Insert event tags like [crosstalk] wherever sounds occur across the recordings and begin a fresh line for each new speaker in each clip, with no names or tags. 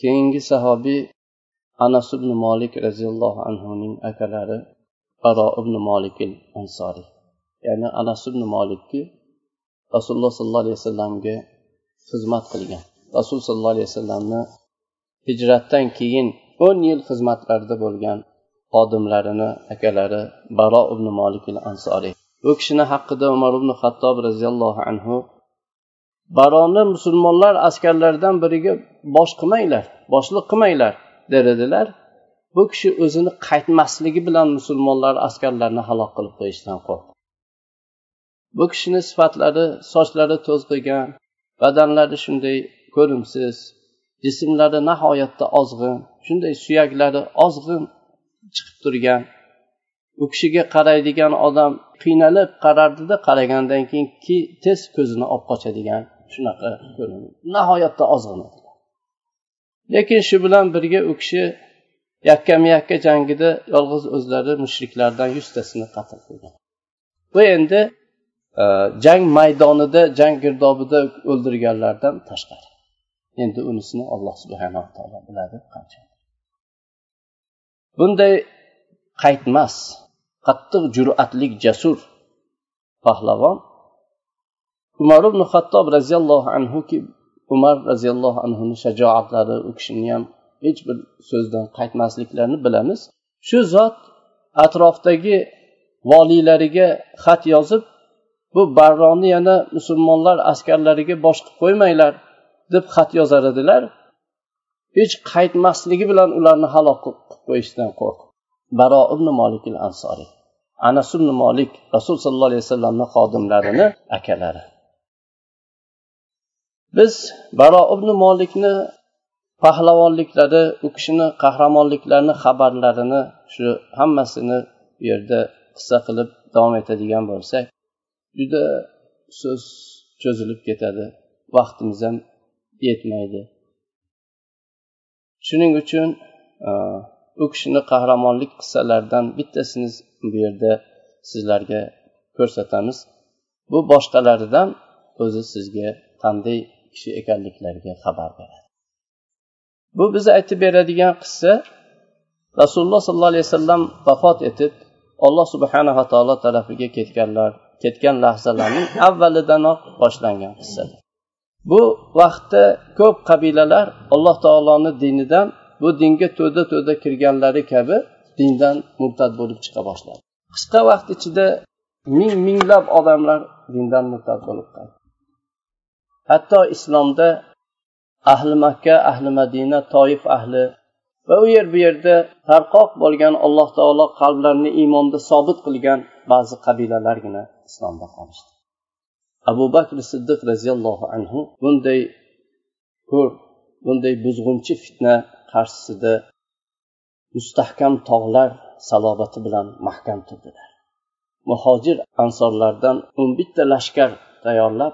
keyingi sahobiy anas ibn molik roziyallohu anhuning akalari baro ibn molik ansoriy ya'ni anas ibn molikki rasululloh sollallohu alayhi vasallamga xizmat qilgan. Rasul sollallohu alayhi vasallamni hijratdan keyin o'n yil xizmatlarida bo'lgan xodimlarini akalari baro ibn molik ansoriy bu kishini haqida umar ibn hattob roziyallohu anhu baroni musulmonlar askarlaridan biriga bosh qilmanglar boshliq qilmanglar der edilar bu kishi o'zini qaytmasligi bilan musulmonlar askarlarini halok qilib qo'yishdan qo'rqdi. Bu kishini sifatlari sochlari to'zg'igan badanlari shunday ko'rimsiz jismlari nihoyatda ozg'in shunday suyaklari ozg'in chiqib turgan. U kishiga qaraydigan odam qiynalib qarardida qaragandan keyin tez ko'zini olib qochadigan shunaqa nihoyatda ozg'in lekin shu bilan birga u kishi yakkama yakka jangida yolg'iz o'zlari mushriklardan yuztasini qatl qilgan bu endi e, jang maydonida jang girdobida o'ldirganlardan tashqari. Endi unisini alloh subhanaa taolo biladi qancha. Bunday qaytmas qattiq jur'atlik jasur pahlavon umar ibn hattob roziyallohu anhuki umar roziyallohu anhuni shajoatlari u kishini ham hech bir so'zdan qaytmasliklarini bilamiz. Shu zot atrofdagi voliylariga xat yozib bu barroni yana musulmonlar askarlariga bosh qilib qo'ymanglar deb xat yozar edilar. Hech qaytmasligi bilan ularni halok qilib qo'yishdan qo'rqib. Baro ibn molik ansoriy anas ibn molik rasul sollallohu alayhi vasallamni xodimlarini akalari. Biz baro ibn molikni pahlavonliklari u kishini qahramonliklarini xabarlarini shu hammasini bu yerda qissa qilib davom etadigan bo'lsak juda so'z cho'zilib ketadi. Vaqtimiz ham yetmaydi. Shuning uchun e, u kishini qahramonlik qissalaridan bittasini bu yerda sizlarga ko'rsatamiz. Bu boshqalaridan o'zi sizga qanday kishi ekanliklariga xabar beradi. Bu biz aytib beradigan qissa rasululloh sollallohu alayhi vasallam vafot etib alloh subhanava taolo tarafiga ketganlar ketgan lahzalarning avvalidanoq boshlangan qissadir. Bu vaqtda ko'p qabilalar alloh taoloni dinidan bu dinga to'da to'da kirganlari kabi dindan murtad bo'lib chiqa boshladi. Qisqa vaqt ichida ming minglab odamlar dindan murtad bo'lib qoldi. Hatto islomda ahli makka ahli madina toif ahli va u yer bu yerda tarqoq bo'lgan alloh taolo qalblarini iymonda sobit qilgan ba'zi qabilalargina islomda qolishdi. Abu bakr siddiq roziyallohu anhu bunday ko'r bunday buzg'unchi fitna qarshisida mustahkam tog'lar salobati bilan mahkam turdilar. Muhojir ansorlardan o'n bitta lashkar tayyorlab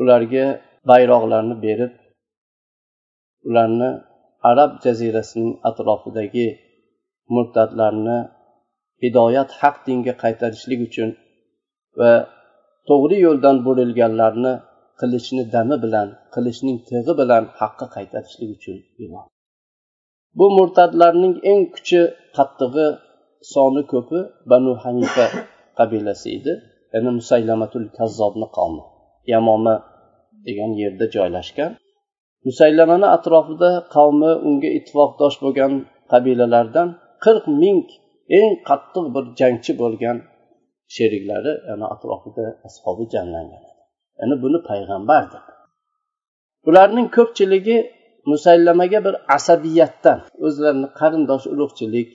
ularga bayroqlarni berib ularni arab jazirasining atrofidagi murtadlarni hidoyat haq dinga qaytarishlik uchun va to'g'ri yo'ldan burilganlarni qilichni dami bilan qilichning tig'i bilan haqqa qaytarishlik uchun yubordi. Bu murtadlarning eng kuchi qattig'i soni ko'pi banu hanifa [coughs] qabilasi edi. Ya'ni musaylamatul kazzobni qavmi. Yamoma degan yerda joylashgan. Musaylamani atrofida qavmi unga ittifoqdosh bo'lgan qabilalardan qirq ming eng qattiq bir jangchi bo'lgan sheriklari ya'ni atrofida ashobi jamlangan ya'ni buni payg'ambar deb. Ularning ko'pchiligi musallamaga bir asabiyatdan o'zlarini qarindosh ulug'chilik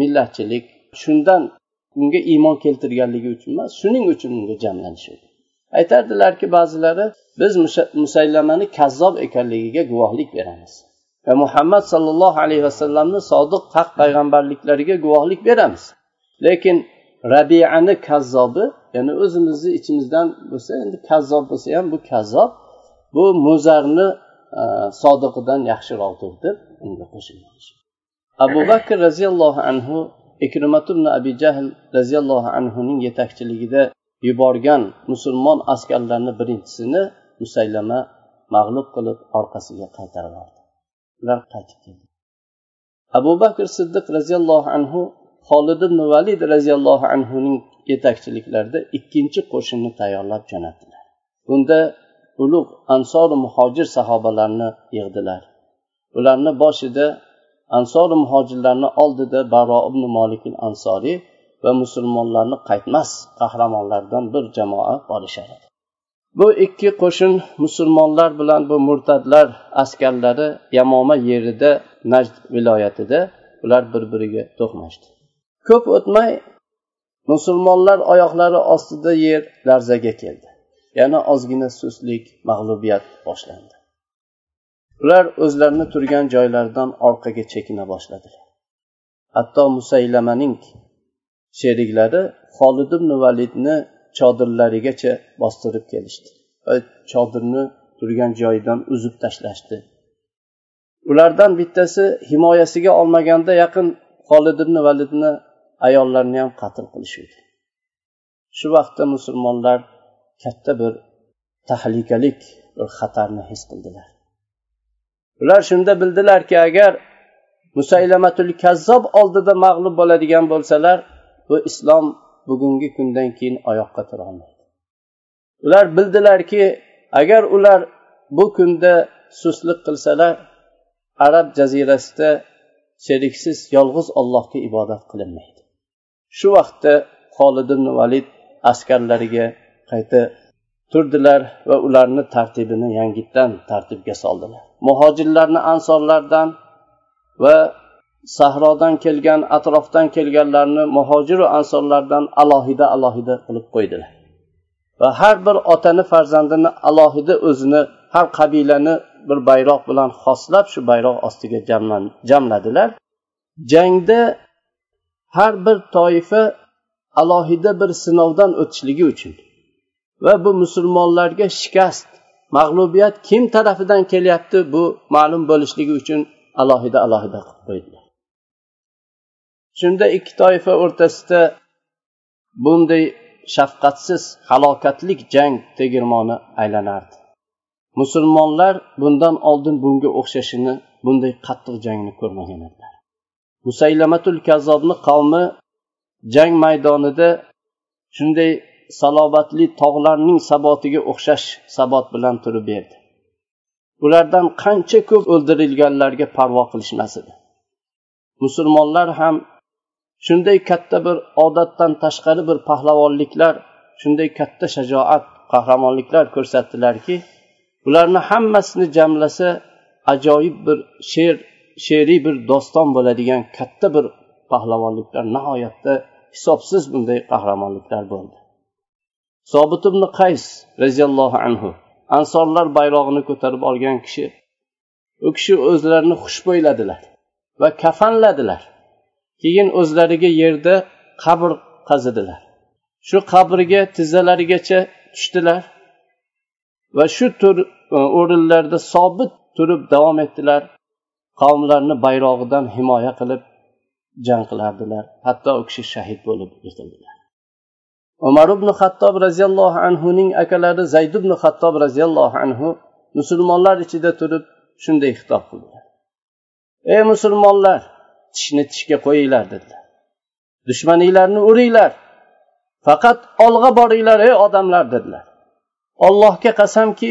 millatchilik shundan unga iymon keltirganligi uchun emas shuning uchun unga jamlanishadi aytardilarki ba'zilari biz musaylamani kazzob ekanligiga guvohlik beramiz va muhammad sollallohu alayhi vasallamni sodiq haq payg'ambarliklariga guvohlik beramiz. Lekin rabiani kazzobi ya'ni o'zimizni ichimizdan bo'lsa endi kazzob bo'lsa ham bu kazzob bu muzarni e, sodiqidan yaxshiroqdir deb unga qo'shilgan abu bakr roziyallohu anhu ikrimat abi jahl roziyallohu anhuning yetakchiligida yuborgan musulmon askarlarni birinchisini musaylama mag'lub qilib orqasiga qaytarib yubordi ular qaytib keldi. Abu bakr siddiq roziyallohu anhu holid ibn valid roziyallohu anhuning yetakchiliklarida ikkinchi qo'shinni tayyorlab jo'natdilar. Bunda ulug' ansor muhojir sahobalarni yig'dilar. Ularni boshida ansor muhojirlarni oldida baro ibn molik ansoriy va musulmonlarni qaytmas qahramonlardan bir jamoa borishar edi bu ikki qo'shin musulmonlar bilan bu murtadlar askarlari yamoma yerida najd viloyatida ular bir biriga to'qnashdi. Ko'p o'tmay musulmonlar oyoqlari ostida yer larzaga keldi. Yana ozgina suslik mag'lubiyat boshlandi. Ular o'zlarini turgan joylaridan orqaga chekina boshladilar. Hatto musaylamaning sheriklari xolid ibn validni chodirlarigacha bostirib kelishdi va chodirni turgan joyidan uzib tashlashdi. Ulardan bittasi himoyasiga olmaganda yaqin xolid ibn validni ayollarini ham qatl qilishdi shu vaqtda musulmonlar katta bir tahlikalik bir xatarni his qildilar. Ular shunda bildilarki agar musaylamatul kazzob oldida mag'lub bo'ladigan bo'lsalar bu islom bugungi kundan keyin oyoqqa turolmaydi ular bildilarki agar ular bu kunda suslik qilsalar arab jazirasida sheriksiz yolg'iz ollohga ibodat qilinmaydi. Shu vaqtda xolid ibn valid askarlariga qayta turdilar va ularni tartibini yangitdan tartibga soldilar. Muhojirlarni ansorlardan va sahrodan kelgan atrofdan kelganlarni muhojiru ansorlardan alohida alohida qilib qo'ydilar. Va har bir otani farzandini alohida o'zini har qabilani bir bayroq bilan xoslab shu bayroq ostiga jamladilar. Jangda har bir toifa alohida bir sinovdan o'tishligi uchun va bu musulmonlarga shikast mag'lubiyat kim tarafidan kelyapti bu ma'lum bo'lishligi uchun alohida alohida qilib qo'ydilar. Shunda ikki toifa o'rtasida bunday shafqatsiz halokatlik jang tegirmoni aylanardi. Musulmonlar bundan oldin bunga o'xshashini bunday qattiq jangni ko'rmagan edilar. Musaylamatul kazobni qavmi jang maydonida shunday salobatli tog'larning sabotiga o'xshash sabot bilan turib berdi. Ulardan qancha ko'p o'ldirilganlarga parvo qilishmas edi. Musulmonlar ham shunday katta bir odatdan tashqari bir pahlavonliklar shunday katta shajoat qahramonliklar ko'rsatdilarki ularni hammasini jamlasa ajoyib bir she'r she'riy bir doston bo'ladigan katta bir pahlavonliklar nihoyatda hisobsiz bunday qahramonliklar bo'ldi. Sobit ibn qays roziyallohu anhu ansorlar bayrog'ini ko'tarib olgan kishi u kishi o'zlarini xushbo'yladilar va kafanladilar. Keyin o'zlariga yerda qabr qazidilar shu qabrga tizzalarigacha tushdilar va shu tur e, o'rinlarda sobit turib davom etdilar. Qavmlarni bayrog'idan himoya qilib jang qilardilar. Hatto u kishi shahid bo'lib yiqildilar umar ibn hattob roziyallohu anhuning akalari zayd ibn hattob roziyallohu anhu musulmonlar ichida turib shunday xitob qildilar. Ey musulmonlar tishni tishga qo'yinglar dedilar. Dushmaninglarni uringlar. Faqat olg'a boringlar ey odamlar dedilar. Allohga qasamki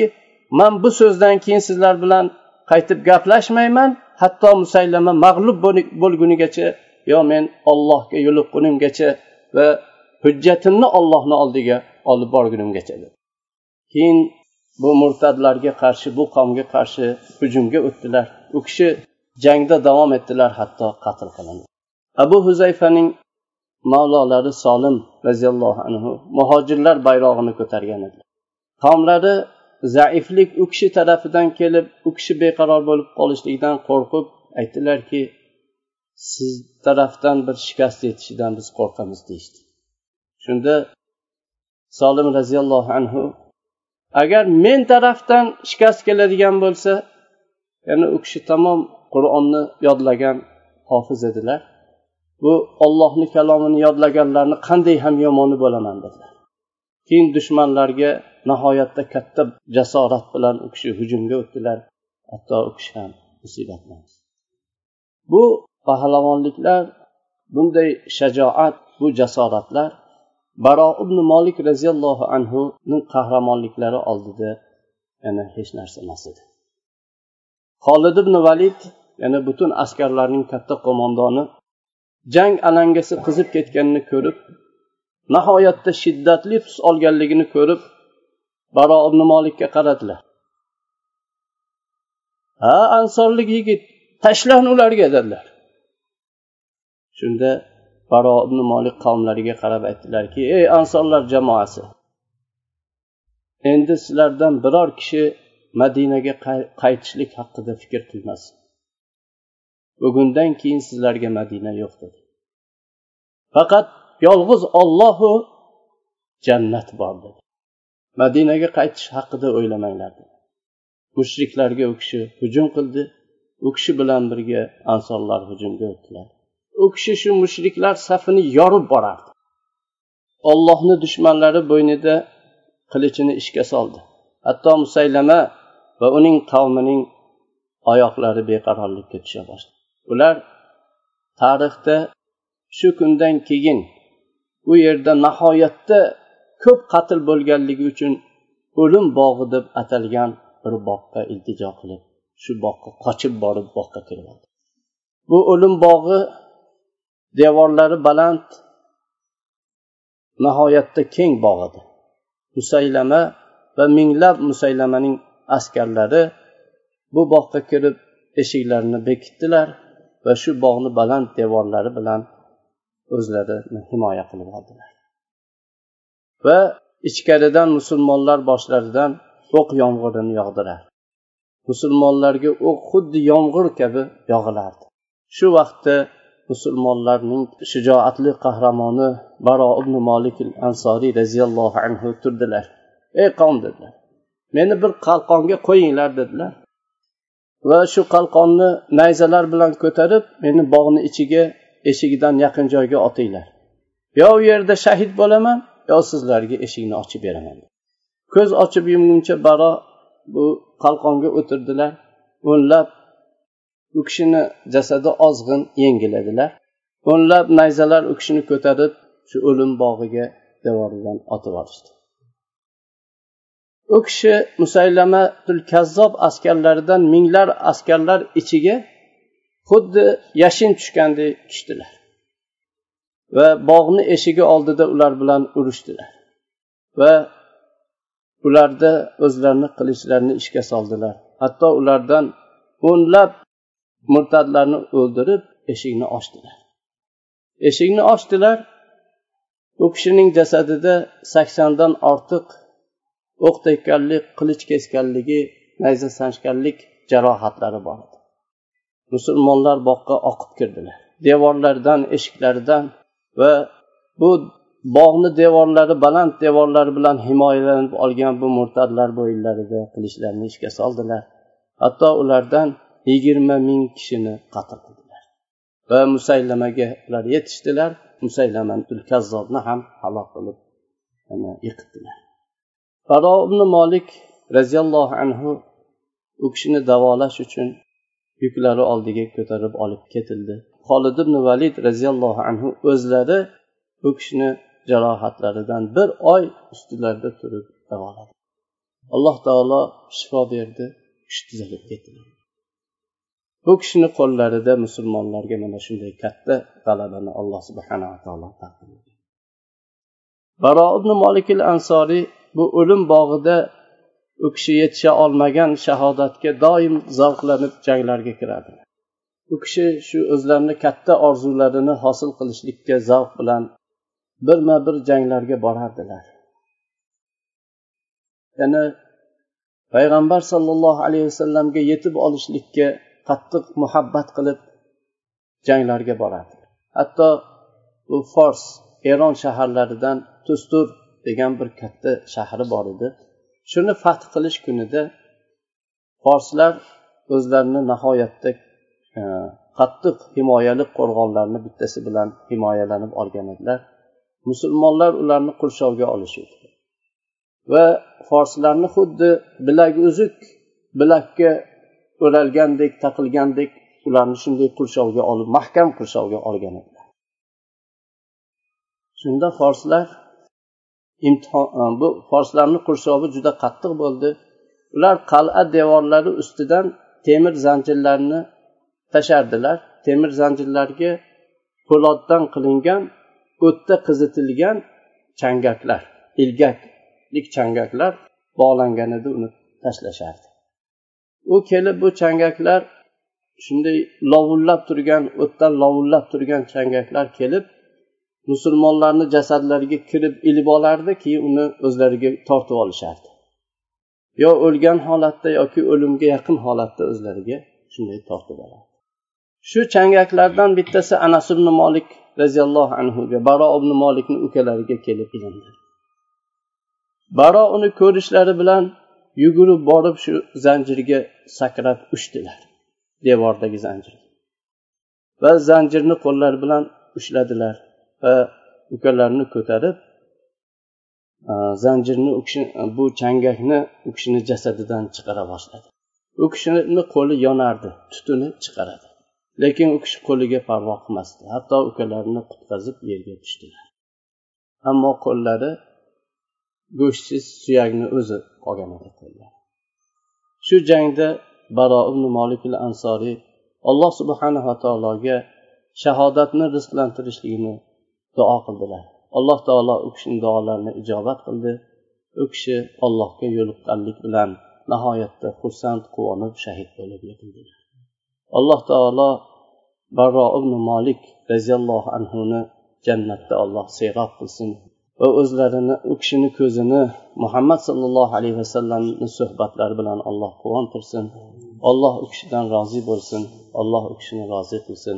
man bu so'zdan keyin sizlar bilan qaytib gaplashmayman hatto musaylama mag'lub bo'lgunigacha yo men ollohga yo'liqqunimgacha va hujjatimni ollohni oldiga olib borgunimgacha dedi. Keyin bu murtadlarga qarshi bu qavmga qarshi hujumga o'tdilar. U kishi jangda davom etdilar hatto qatl qilindi. Abu huzayfaning mavlolari solim roziyallohu anhu muhojirlar bayrog'ini ko'targan edilar qavmlari zaiflik u kishi tarafidan kelib u kishi beqaror bo'lib qolishligidan qo'rqib aytdilarki siz tarafdan bir shikast yetishidan biz qo'rqamiz deyishdi. Shunda solim roziyallohu anhu agar men tarafdan shikast keladigan bo'lsa ya'ni u kishi tamom qur'onni yodlagan hofiz edilar. Bu ollohni kalomini yodlaganlarni qanday ham yomoni bo'laman dedilar. Keyin dushmanlarga nihoyatda katta jasorat bilan u kishi hujumga o'tdilar. Hatto u kishi ham musibatlandi bu pahlavonliklar bunday shajoat bu jasoratlar baro ibn molik roziyallohu anhuning qahramonliklari oldida yana hech narsa emas edi. Xolid ibn valid ya'ni butun askarlarning katta qo'mondoni jang alangasi qizib ketganini ko'rib nihoyatda shiddatli tus olganligini ko'rib baro ibn molikka qaradilar. Ha ansorlik yigit tashlan ularga dedilar. Shunda baro ibn molik qavmlariga qarab aytdilarki ey ansorlar jamoasi endi sizlardan biror kishi madinaga qaytishlik haqida fikr qilmasin. Bugundan keyin sizlarga madina yo'q dedi. Faqat yolg'iz ollohu jannat bor dedi. Madinaga qaytish haqida o'ylamanglar dedi. Mushriklarga u kishi hujum qildi. U kishi bilan birga ansorlar hujumga o'tdilar. U kishi shu mushriklar safini yorib borardi. Ollohni dushmanlari bo'ynida qilichini ishga soldi. Hatto musaylama va uning qavmining oyoqlari beqarorlikka tusha boshladi. Ular tarixda shu kundan keyin u yerda nihoyatda ko'p qatl bo'lganligi uchun o'lim bog'i deb atalgan bir bog'ga iltijo qilib shu bog'ga qochib borib bog'ga kiradi bu o'lim bog'i devorlari baland nihoyatda keng bog' edi musaylama va minglab musaylamaning askarlari bu bog'ga kirib eshiklarini bekitdilar. Va shu bog'ni baland devorlari bilan o'zlarini himoya qilib oldilar. Va ichkaridan musulmonlar boshlaridan o'q yomg'irini yog'dirar musulmonlarga o'q xuddi yomg'ir kabi yog'ilardi. Shu vaqtda musulmonlarning shijoatli qahramoni baro ibn molik ansoriy roziyallohu anhu turdilar. Ey qavm dedilar. Meni bir qalqonga qo'yinglar dedilar. Va shu qalqonni nayzalar bilan ko'tarib meni bog'ni ichiga eshigidan yaqin joyga otinglar. Yo u yerda shahid bo'laman yo sizlarga eshikni ochib beraman. Ko'z ochib yumguncha baro bu qalqonga o'tirdilar o'nlab u kishini jasadi ozg'in yengil edilar o'nlab nayzalar u kishini ko'tarib shu o'lim bog'iga devordan otib olishdi. U kishi musaylamatul kazzob askarlaridan minglar askarlar ichiga xuddi yashin tushgandek tushdilar va bog'ni eshigi oldida ular bilan urushdilar. Va ularda o'zlarini qilichlarini ishga soldilar. Hatto ulardan o'nlab murtadlarni o'ldirib eshikni ochdilar. Eshikni ochdilar u kishining jasadida saksondan ortiq o'q tekkanlik qilich kesganligi nayza sanchganlik jarohatlari bor edi. Musulmonlar bog'ga oqib kirdilar. Devorlardan eshiklaridan va bu bog'ni devorlari baland devorlari bilan himoyalanib olgan bu murtadlar bo'yinlarida qilichlarini ishga soldilar. Hatto ulardan yigirma ming kishini qatl qildilar. Va musaylamaga ular yetishdilar. Musaylamatul kazzobni ham halok qilib yiqitdilar. Bado ibn molik roziyallohu anhu u kishini davolash uchun yuklari oldiga ko'tarib olib ketildi. Holid ibn valid roziyallohu anhu o'zlari u kishini jarohatlaridan bir oy ustilarida turib davoladi. Alloh taolo shifo berdi kishi tuzalib ketdi bu kishini qo'llarida musulmonlarga mana shunday katta g'alabani alloh subhanava taolo taqdim baro ibn molikil ansoriy bu o'lim bog'ida u kishi yetisha olmagan shahodatga doim zavqlanib janglarga kiradi. U kishi shu o'zlarini katta orzularini hosil qilishlikka zavq bilan birma bir janglarga borardilar. Yana payg'ambar sollallohu alayhi vasallamga yetib olishlikka qattiq muhabbat qilib janglarga borardi. Hatto bu fors eron shaharlaridan tustur degan bir katta shahri bor edi. Shuni fath qilish kunida forslar o'zlarini nihoyatda e, qattiq himoyali qo'rg'onlarni bittasi bilan himoyalanib olgan edilar. Musulmonlar ularni qurshovga olishdi va forslarni xuddi bilagi uzuk bilakka o'ralgandek taqilgandek ularni shunday qurshovga olib mahkam qurshovga olgan edilar. Shunda forslar imtihon e, bu forslarni qurshovi juda qattiq bo'ldi. Ular qal'a devorlari ustidan temir zanjirlarni tashardilar. Temir zanjirlarga po'latdan qilingan o'tda qizitilgan changaklar ilgaklik changaklar bog'langan edi uni tashlashardi u kelib bu changaklar shunday lovullab turgan o'tdan lovullab turgan changaklar kelib musulmonlarni jasadlariga kirib ilib olardi keyin uni o'zlariga tortib olishardi. Yo o'lgan holatda yoki o'limga yaqin holatda o'zlariga shunday tortib olardi. Shu changaklardan bittasi anas ibn molik roziyallohu anhuga baro ibn molikni ukalariga kelib ilindi baro uni ko'rishlari bilan yugurib borib shu zanjirga sakrab uchdilar devordagi zanjir. Va zanjirni qo'llari bilan ushladilar. Va ukalarini ko'tarib zanjirni u kishi bu changakni u kishini jasadidan chiqara boshladi. U kishini qo'li yonardi tutuni chiqaradi. Lekin u kishi qo'liga parvo qilmasdi. Hatto ukalarini qutqazib yerga tushdilar. Ammo qo'llari go'shtsiz suyakni o'zi qolgan edi qo'llar. Shu jangda baro ibn molik ansoriy alloh subhanava taologa shahodatni rizqlantirishligini duo qildilar. Alloh taolo u kishini duolarini ijobat qildi. U kishi allohga yo'liqqanlik bilan nihoyatda xursand quvonib shahid bo'lib yiqildilar alloh taolo barro ibn molik roziyallohu anhuni jannatda alloh serob qilsin va o'zlarini u kishini ko'zini muhammad sollallohu alayhi vasallamni suhbatlari bilan alloh quvontirsin. Alloh u kishidan rozi bo'lsin. Alloh u kishini rozi qilsin.